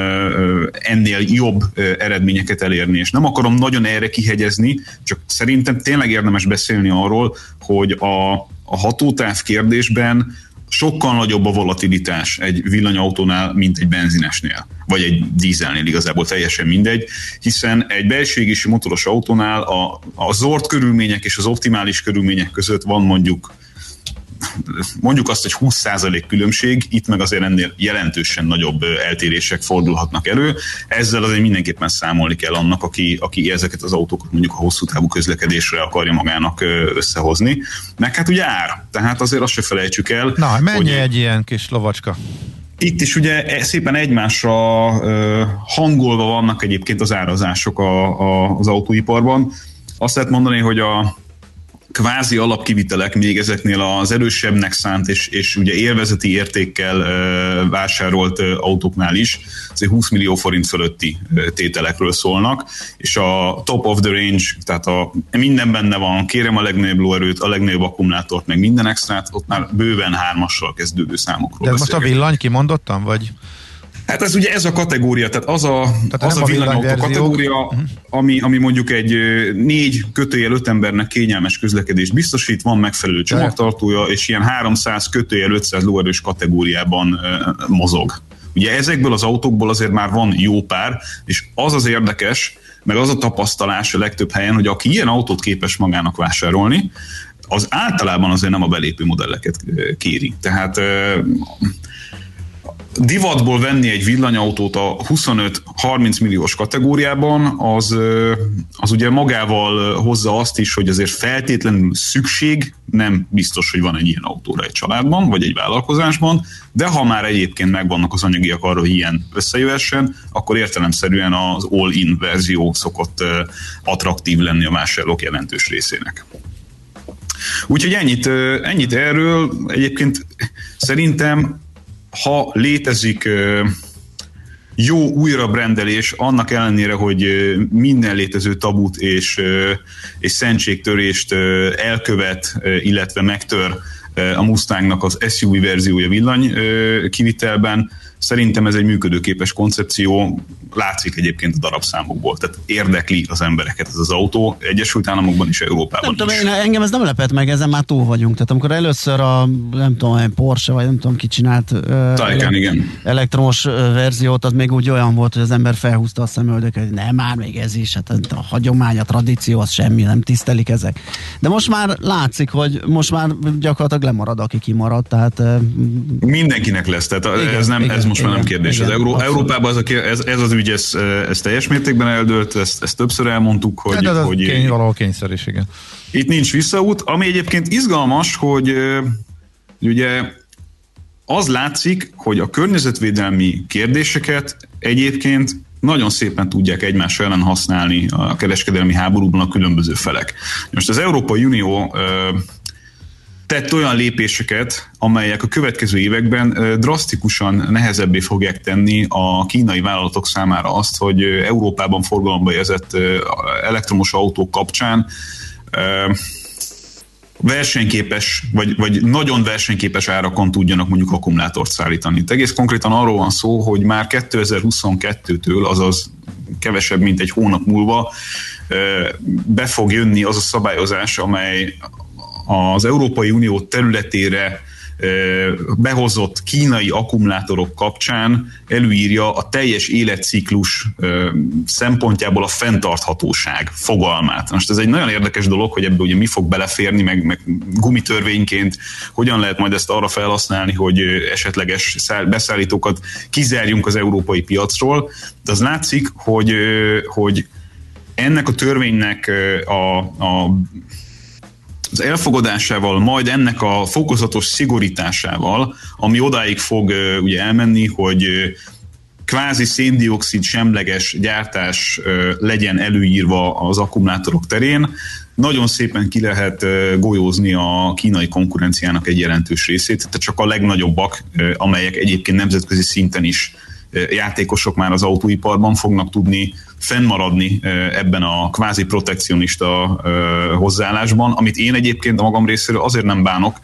ennél jobb eredményeket elérni. És nem akarom nagyon erre kihegyezni, csak szerintem tényleg érdemes beszélni arról, hogy a, a hatótáv kérdésben sokkal nagyobb a volatilitás egy villanyautónál, mint egy benzinesnél, vagy egy dízelnél igazából teljesen mindegy, hiszen egy belségési motoros autónál a, a zord körülmények és az optimális körülmények között van mondjuk mondjuk azt, hogy 20% különbség, itt meg azért ennél jelentősen nagyobb eltérések fordulhatnak elő. Ezzel azért mindenképpen számolni kell annak, aki, aki ezeket az autókat mondjuk a hosszú távú közlekedésre akarja magának összehozni. Meg hát ugye ár, tehát azért azt se felejtsük el. Na, mennyi hogy egy ilyen kis lovacska? Itt is ugye e, szépen egymásra hangolva vannak egyébként az árazások a, a, az autóiparban. Azt lehet mondani, hogy a, kvázi alapkivitelek még ezeknél az erősebbnek szánt és, és ugye élvezeti értékkel uh, vásárolt uh, autóknál is, azért 20 millió forint fölötti uh, tételekről szólnak, és a top of the range, tehát a, minden benne van, kérem a legnagyobb lóerőt, a legnagyobb akkumulátort, meg minden extrát, ott már bőven hármassal kezdődő számokról De most a villany kimondottam, vagy? Hát ez ugye ez a kategória, tehát az a, tehát az a villanyautó kategória, uh-huh. ami, ami mondjuk egy négy kötőjel öt embernek kényelmes közlekedést biztosít, van megfelelő csomagtartója, és ilyen 300 kötőjel 500 lóerős kategóriában mozog. Ugye ezekből az autókból azért már van jó pár, és az az érdekes, meg az a tapasztalás a legtöbb helyen, hogy aki ilyen autót képes magának vásárolni, az általában azért nem a belépő modelleket kéri. Tehát divatból venni egy villanyautót a 25-30 milliós kategóriában, az, az ugye magával hozza azt is, hogy azért feltétlenül szükség nem biztos, hogy van egy ilyen autóra egy családban, vagy egy vállalkozásban, de ha már egyébként megvannak az anyagiak arra, hogy ilyen összejöhessen, akkor értelemszerűen az all-in verzió szokott attraktív lenni a vásárlók jelentős részének. Úgyhogy ennyit, ennyit erről. Egyébként szerintem ha létezik jó újrabrendelés, annak ellenére, hogy minden létező tabut és, és szentségtörést elkövet, illetve megtör a Mustangnak az SUV verziója villany kivitelben, Szerintem ez egy működőképes koncepció, látszik egyébként a darabszámokból, tehát érdekli az embereket ez az autó, Egyesült Államokban is, Európában nem is. Tudom, én, engem ez nem lepett meg, ezen már túl vagyunk. Tehát amikor először a, nem tudom, Porsche, vagy nem tudom ki csinált Taycan, igen. elektromos verziót, az még úgy olyan volt, hogy az ember felhúzta a szemöldöket, hogy nem, már még ez is, hát a hagyomány, a tradíció, az semmi, nem tisztelik ezek. De most már látszik, hogy most már gyakorlatilag lemarad, aki kimaradt, tehát... Mindenkinek lesz, tehát igen, ez, nem, igen. ez most igen, már nem kérdés. Igen, az Euró- Európában ez, a, ez, ez az ügy, ez, ez teljes mértékben eldőlt, ezt, ezt többször elmondtuk, hogy... De ez hogy kény, valahol kényszer is, igen. Itt nincs visszaút, ami egyébként izgalmas, hogy ugye az látszik, hogy a környezetvédelmi kérdéseket egyébként nagyon szépen tudják egymás ellen használni a kereskedelmi háborúban a különböző felek. Most az Európai Unió tett olyan lépéseket, amelyek a következő években drasztikusan nehezebbé fogják tenni a kínai vállalatok számára azt, hogy Európában forgalomba jelzett elektromos autók kapcsán versenyképes, vagy, vagy nagyon versenyképes árakon tudjanak mondjuk akkumulátort szállítani. Itt egész konkrétan arról van szó, hogy már 2022-től, azaz kevesebb, mint egy hónap múlva be fog jönni az a szabályozás, amely az Európai Unió területére behozott kínai akkumulátorok kapcsán előírja a teljes életciklus szempontjából a fenntarthatóság fogalmát. Most ez egy nagyon érdekes dolog, hogy ebbe ugye mi fog beleférni, meg, meg gumitörvényként hogyan lehet majd ezt arra felhasználni, hogy esetleges beszállítókat kizárjunk az európai piacról, de az látszik, hogy, hogy ennek a törvénynek a, a az elfogadásával, majd ennek a fokozatos szigorításával, ami odáig fog ugye elmenni, hogy kvázi széndiokszid semleges gyártás legyen előírva az akkumulátorok terén, nagyon szépen ki lehet golyózni a kínai konkurenciának egy jelentős részét, tehát csak a legnagyobbak, amelyek egyébként nemzetközi szinten is játékosok már az autóiparban fognak tudni fennmaradni ebben a kvázi protekcionista hozzáállásban, amit én egyébként a magam részéről azért nem bánok,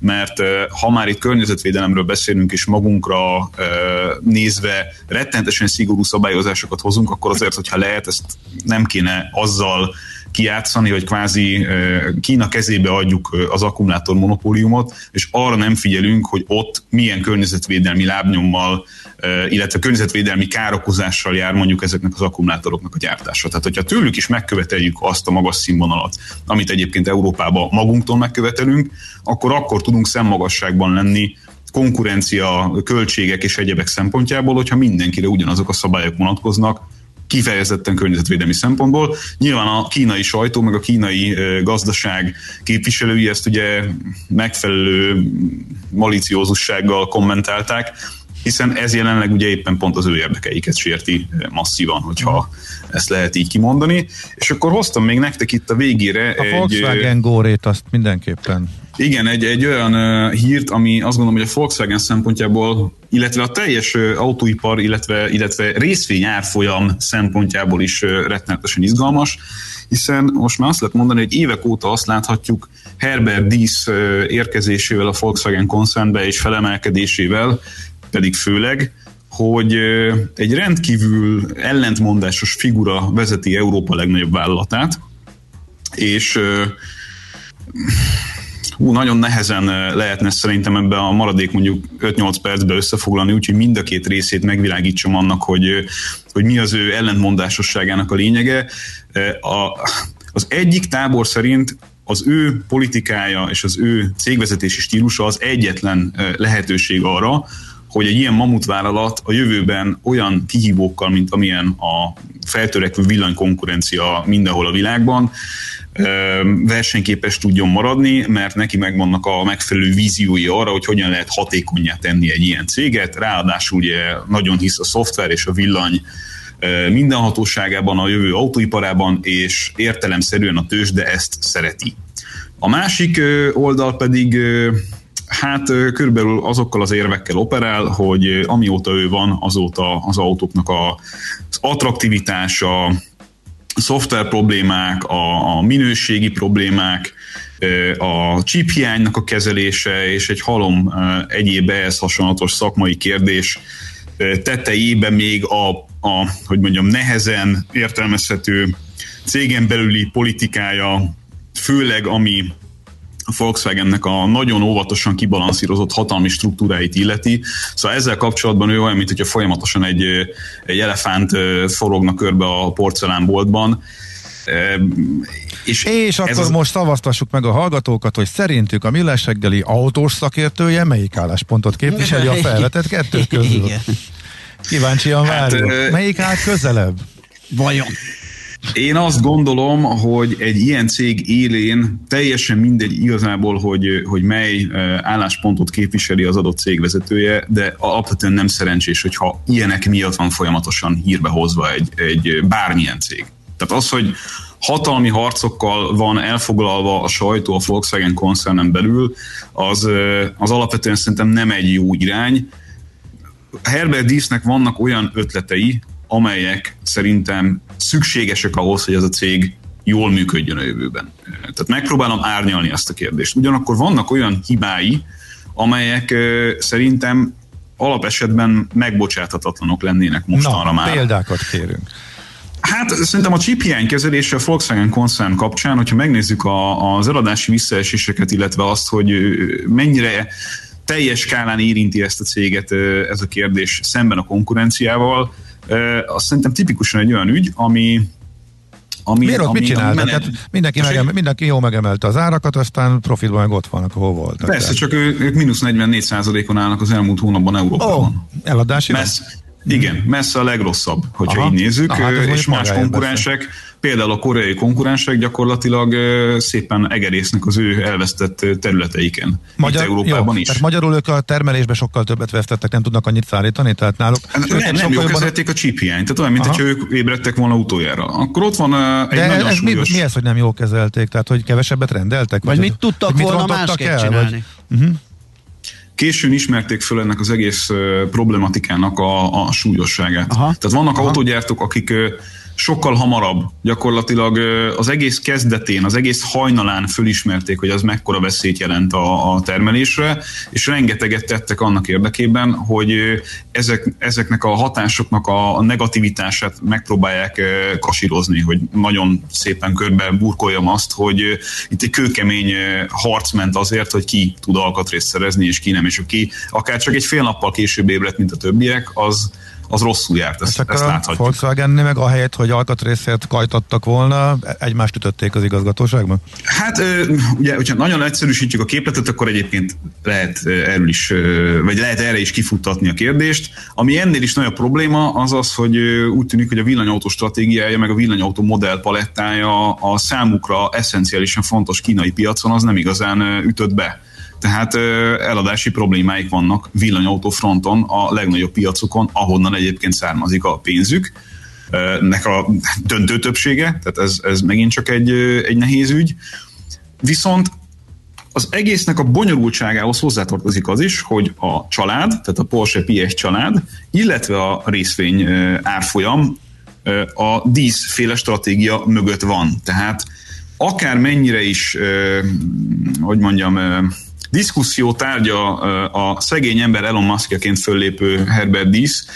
mert ha már itt környezetvédelemről beszélünk és magunkra nézve rettentesen szigorú szabályozásokat hozunk, akkor azért, hogyha lehet, ezt nem kéne azzal kiátszani, hogy kvázi Kína kezébe adjuk az akkumulátor monopóliumot, és arra nem figyelünk, hogy ott milyen környezetvédelmi lábnyommal, illetve környezetvédelmi károkozással jár mondjuk ezeknek az akkumulátoroknak a gyártása. Tehát, hogyha tőlük is megköveteljük azt a magas színvonalat, amit egyébként Európában magunktól megkövetelünk, akkor akkor tudunk szemmagasságban lenni konkurencia, költségek és egyebek szempontjából, hogyha mindenkire ugyanazok a szabályok vonatkoznak, kifejezetten környezetvédelmi szempontból. Nyilván a kínai sajtó, meg a kínai gazdaság képviselői ezt ugye megfelelő maliciózussággal kommentálták, hiszen ez jelenleg ugye éppen pont az ő érdekeiket sérti masszívan, hogyha ezt lehet így kimondani. És akkor hoztam még nektek itt a végére a egy... Volkswagen Górét azt mindenképpen igen, egy, egy olyan uh, hírt, ami azt gondolom, hogy a Volkswagen szempontjából, illetve a teljes uh, autóipar, illetve, illetve részvény árfolyam szempontjából is uh, rettenetesen izgalmas, hiszen most már azt lehet mondani, hogy évek óta azt láthatjuk Herbert uh, érkezésével a Volkswagen koncernbe és felemelkedésével, pedig főleg, hogy egy rendkívül ellentmondásos figura vezeti Európa legnagyobb vállalatát, és hú, nagyon nehezen lehetne szerintem ebben a maradék mondjuk 5-8 percben összefoglalni, úgyhogy mind a két részét megvilágítsam annak, hogy, hogy mi az ő ellentmondásosságának a lényege. A, az egyik tábor szerint az ő politikája és az ő cégvezetési stílusa az egyetlen lehetőség arra, hogy egy ilyen mamutvállalat a jövőben olyan kihívókkal, mint amilyen a feltörekvő villanykonkurencia mindenhol a világban, versenyképes tudjon maradni, mert neki megvannak a megfelelő víziói arra, hogy hogyan lehet hatékonyá tenni egy ilyen céget. Ráadásul ugye nagyon hisz a szoftver és a villany mindenhatóságában, a jövő autóiparában, és értelemszerűen a tőzsde ezt szereti. A másik oldal pedig hát körülbelül azokkal az érvekkel operál, hogy amióta ő van, azóta az autóknak a, az attraktivitása, szoftver problémák, a, a minőségi problémák, a chip hiánynak a kezelése és egy halom egyéb ehhez hasonlatos szakmai kérdés tetejében még a, a, hogy mondjam, nehezen értelmezhető cégen belüli politikája, főleg ami a Volkswagennek a nagyon óvatosan kibalanszírozott hatalmi struktúráit illeti. Szóval ezzel kapcsolatban ő olyan, mint hogyha folyamatosan egy, egy elefánt forogna körbe a porcelánboltban. És, és akkor az... most szavaztassuk meg a hallgatókat, hogy szerintük a Millás reggeli autós szakértője melyik álláspontot képviseli a felvetett kettő közül. Kíváncsian hát, várjuk. Melyik állt közelebb? Vajon? Én azt gondolom, hogy egy ilyen cég élén teljesen mindegy igazából, hogy, hogy mely álláspontot képviseli az adott cég vezetője, de alapvetően nem szerencsés, hogyha ilyenek miatt van folyamatosan hírbe hozva egy, egy bármilyen cég. Tehát az, hogy hatalmi harcokkal van elfoglalva a sajtó a Volkswagen koncernen belül, az, az alapvetően szerintem nem egy jó irány. Herbert Dísznek vannak olyan ötletei, amelyek szerintem szükségesek ahhoz, hogy ez a cég jól működjön a jövőben. Tehát megpróbálom árnyalni ezt a kérdést. Ugyanakkor vannak olyan hibái, amelyek szerintem alapesetben megbocsáthatatlanok lennének mostanra Na, már. példákat kérünk. Hát szerintem a chip hiány kezelése a Volkswagen koncern kapcsán, hogyha megnézzük a, az eladási visszaeséseket, illetve azt, hogy mennyire teljes skálán érinti ezt a céget ez a kérdés szemben a konkurenciával, azt szerintem tipikusan egy olyan ügy, ami, ami, Miért ott ami, mit csináltak? Hát mindenki, megem, mindenki jó megemelte az árakat, aztán profitban meg ott vannak, ahol voltak. Persze, tehát. csak ő, ők mínusz 44 on állnak az elmúlt hónapban Európában. Oh, eladási? Messz, igen, messze a legrosszabb, hogyha Aha. így nézzük, Aha, hát és más konkurensek, beszél például a koreai konkurensek gyakorlatilag szépen egerésznek az ő elvesztett területeiken. Magyar, itt Európában jó, is. Tehát magyarul ők a termelésben sokkal többet vesztettek, nem tudnak annyit szállítani, tehát náluk... Nem, nem, nem ők kezelték a chip hiányt, tehát olyan, mint hogy ők ébredtek volna utoljára. Akkor ott van egy De nagyon ez súlyos... mi, mi ez, hogy nem jó kezelték? Tehát, hogy kevesebbet rendeltek? Vagy, vagy mit tudtak volna másképp el, csinálni? Vagy... Uh-huh későn ismerték föl ennek az egész problematikának a, a súlyosságát. Aha. Tehát vannak Aha. autógyártók, akik sokkal hamarabb gyakorlatilag az egész kezdetén, az egész hajnalán fölismerték, hogy az mekkora veszélyt jelent a, a termelésre, és rengeteget tettek annak érdekében, hogy ezek, ezeknek a hatásoknak a, negativitását megpróbálják kasírozni, hogy nagyon szépen körbe burkoljam azt, hogy itt egy kőkemény harc ment azért, hogy ki tud alkatrészt szerezni, és ki nem, és aki akár csak egy fél nappal később ébredt, mint a többiek, az, az rosszul járt, ezt, ezt láthatjuk. volkswagen meg ahelyett, hogy alkatrészért kajtattak volna, egymást ütötték az igazgatóságban? Hát ugye, hogyha nagyon egyszerűsítjük a képletet, akkor egyébként lehet erről is, vagy lehet erre is kifuttatni a kérdést. Ami ennél is nagyobb probléma, az az, hogy úgy tűnik, hogy a villanyautó stratégiája, meg a villanyautó modell palettája a számukra eszenciálisan fontos kínai piacon az nem igazán ütött be tehát eladási problémáik vannak villanyautó fronton a legnagyobb piacokon, ahonnan egyébként származik a pénzük nek a döntő többsége, tehát ez, ez megint csak egy, egy nehéz ügy. Viszont az egésznek a bonyolultságához hozzátartozik az is, hogy a család, tehát a Porsche PS család, illetve a részvény árfolyam a díszféle stratégia mögött van. Tehát akár mennyire is, hogy mondjam, diszkuszió tárgya a szegény ember Elon Muskjaként föllépő Herbert Disz,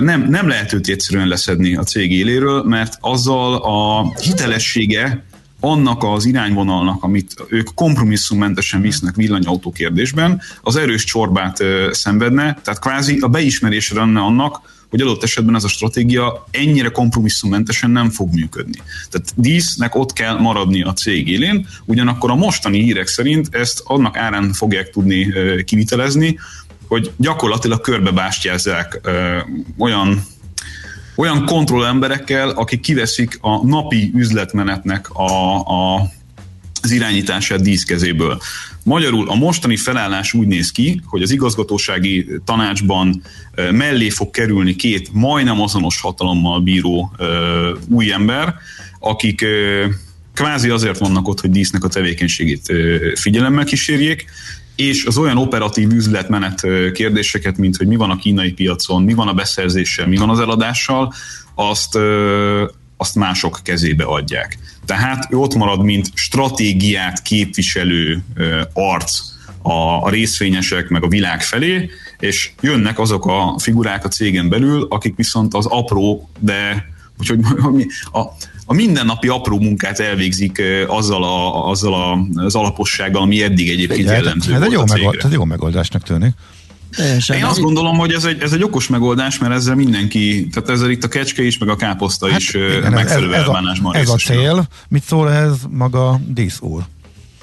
nem, nem lehet őt egyszerűen leszedni a cég éléről, mert azzal a hitelessége annak az irányvonalnak, amit ők kompromisszummentesen visznek villanyautó kérdésben, az erős csorbát szenvedne, tehát kvázi a beismerésre lenne annak, hogy adott esetben ez a stratégia ennyire kompromisszummentesen nem fog működni. Tehát dísznek ott kell maradni a cég élén, ugyanakkor a mostani hírek szerint ezt annak árán fogják tudni kivitelezni, hogy gyakorlatilag körbebástyázzák olyan olyan kontrollemberekkel, akik kiveszik a napi üzletmenetnek a, a, az irányítását díszkezéből. Magyarul a mostani felállás úgy néz ki, hogy az igazgatósági tanácsban mellé fog kerülni két majdnem azonos hatalommal bíró új ember, akik kvázi azért vannak ott, hogy dísznek a tevékenységét figyelemmel kísérjék, és az olyan operatív üzletmenet kérdéseket, mint hogy mi van a kínai piacon, mi van a beszerzéssel, mi van az eladással, azt, azt mások kezébe adják. Tehát ő ott marad, mint stratégiát képviselő arc a, a részvényesek meg a világ felé, és jönnek azok a figurák a cégen belül, akik viszont az apró, de hogy, hogy a, a mindennapi apró munkát elvégzik azzal, a, azzal a, az alapossággal, ami eddig egyébként hát, jellemző ez volt egy jó, megold, ez jó megoldásnak tűnik. Teljesen. Én azt gondolom, hogy ez egy, ez egy okos megoldás, mert ezzel mindenki, tehát ezzel itt a kecske is, meg a káposzta is igen, megfelelő ez, ez, elbánásban a, ez a cél. Mit szól ez maga dísz úr?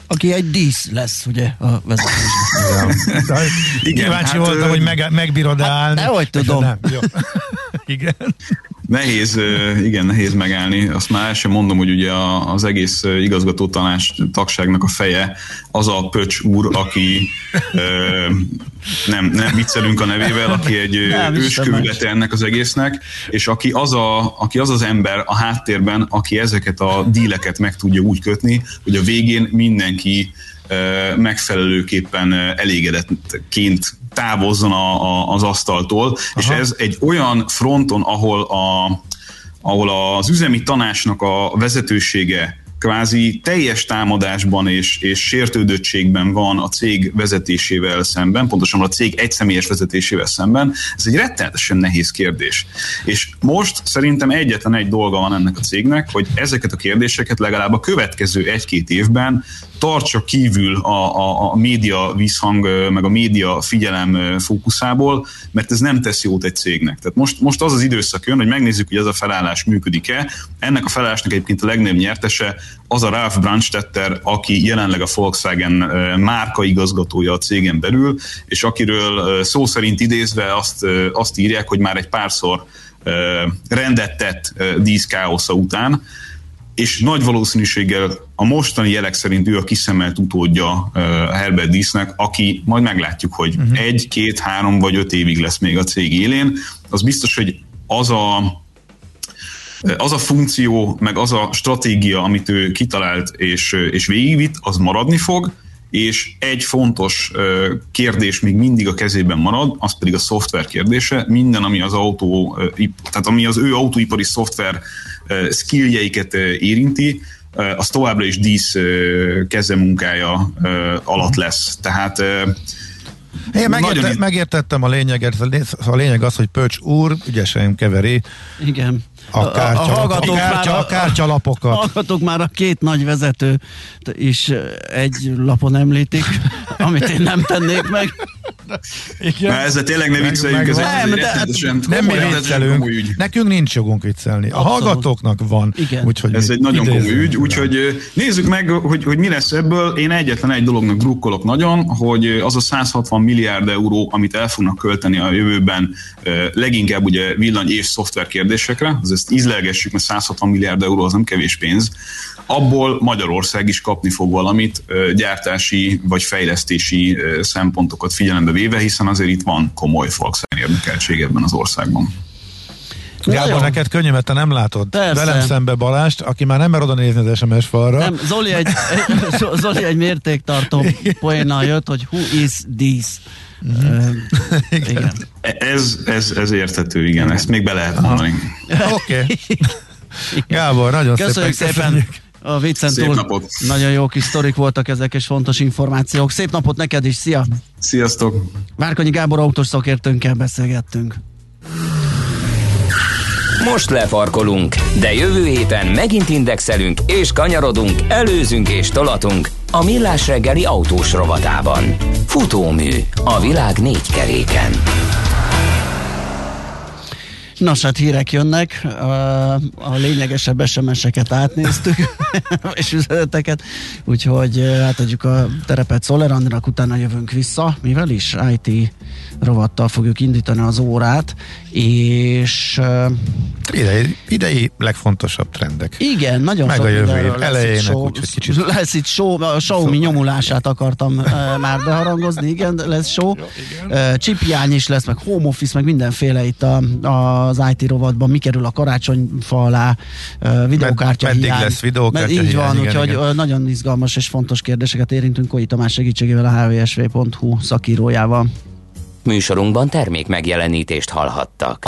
Aki egy dísz lesz, ugye, a vezetésben. Igen, Kíváncsi hát, voltam, hogy meg, megbírod hát, állni. nehogy tudom. Nem, jó. Igen. Nehéz, igen, nehéz megállni. Azt már el sem mondom, hogy ugye az egész igazgató tanács tagságnak a feje az a Pöcs úr, aki nem, nem viccelünk a nevével, aki egy őskövülete ennek az egésznek, és aki az, a, aki az az ember a háttérben, aki ezeket a díleket meg tudja úgy kötni, hogy a végén mindenki megfelelőképpen elégedettként távozzon a, a, az asztaltól, Aha. és ez egy olyan fronton, ahol, a, ahol az üzemi tanácsnak a vezetősége kvázi teljes támadásban és, és sértődöttségben van a cég vezetésével szemben, pontosan a cég egyszemélyes vezetésével szemben, ez egy rettenetesen nehéz kérdés. És most szerintem egyetlen egy dolga van ennek a cégnek, hogy ezeket a kérdéseket legalább a következő egy-két évben tartsa kívül a, a, a média visszhang, meg a média figyelem fókuszából, mert ez nem tesz jót egy cégnek. Tehát most, most az az időszak jön, hogy megnézzük, hogy ez a felállás működik-e. Ennek a felállásnak egyébként a legnagyobb nyertese az a Ralph Brandstetter, aki jelenleg a Volkswagen márka igazgatója a cégen belül, és akiről szó szerint idézve azt, azt írják, hogy már egy párszor rendet tett díszkáosza után, és nagy valószínűséggel a mostani jelek szerint ő a kiszemelt utódja Herbert Dísznek, aki majd meglátjuk, hogy uh-huh. egy, két, három vagy öt évig lesz még a cég élén. Az biztos, hogy az a az a funkció, meg az a stratégia, amit ő kitalált és, és végigvitt, az maradni fog, és egy fontos kérdés még mindig a kezében marad, az pedig a szoftver kérdése. Minden, ami az autó, tehát ami az ő autóipari szoftver skilljeiket érinti, az továbbra is dísz kezemunkája alatt lesz. Tehát Én megérte, Nagyon- megértettem a lényeget, a lé- a lényeg az, hogy Pöcs úr ügyesen keveri Igen. A, kártya, a, a, hallgatók kártya, már a kártyalapokat. Hallgatók már a két nagy vezető is egy lapon említik, amit én nem tennék meg. Igen. Már ezzel tényleg ne vicceljünk, ez Nem, egy rettenetesen Nem mi komoly, viccelünk, ügy. nekünk nincs jogunk viccelni. A Abszolút. hallgatóknak van. Igen. Úgyhogy Ez egy nagyon komoly ügy, úgyhogy nézzük meg, hogy, hogy mi lesz ebből. Én egyetlen egy dolognak drukkolok nagyon, hogy az a 160 milliárd euró, amit el fognak költeni a jövőben, leginkább ugye villany és szoftver kérdésekre, az ezt ízlelgessük, mert 160 milliárd euró az nem kevés pénz, abból Magyarország is kapni fog valamit gyártási vagy fejlesztési szempontokat figyelembe véve, hiszen azért itt van komoly Volkswagen érdekeltség ebben az országban. Gábor, Nagyon. neked könnyű, mert te nem látod. Persze. Velem szembe Balást, aki már nem mer oda nézni az SMS falra. Nem, Zoli egy, Zoli egy mértéktartó poénnal jött, hogy who is this? Uh, igen. Ez, ez, ez érthető, igen, ezt még be lehet mondani. Oké. Okay. Gábor, nagyon Köszönjük szépen szépen. köszönjük. A viccen Szép túl napot. nagyon jó kis sztorik voltak ezek, és fontos információk. Szép napot neked is, szia! Sziasztok! Várkonyi Gábor autós szakértőnkkel beszélgettünk. Most lefarkolunk, de jövő héten megint indexelünk és kanyarodunk, előzünk és tolatunk a Millás reggeli autós rovatában. Futómű a világ négy keréken. Nos, hát hírek jönnek, a, a lényegesebb SMS-eket átnéztük, és üzeneteket, úgyhogy átadjuk a terepet Szoller Andrának, utána jövünk vissza, mivel is IT rovattal fogjuk indítani az órát, és Idei, idei legfontosabb trendek. igen, nagyon Meg sok a jövő év elejének, show. kicsit- Lesz itt show, a Xiaomi nyomulását akartam már beharangozni, igen, lesz show. Uh, Csipjány is lesz, meg home office, meg mindenféle itt a, az IT rovatban, mi kerül a karácsonyfa alá, uh, videokártya meddig hiány. lesz videokártya Med- Így hiány, van, igen, úgyhogy igen. nagyon izgalmas és fontos kérdéseket érintünk Koi Tamás segítségével a hvsv.hu szakírójával. Műsorunkban termék megjelenítést hallhattak.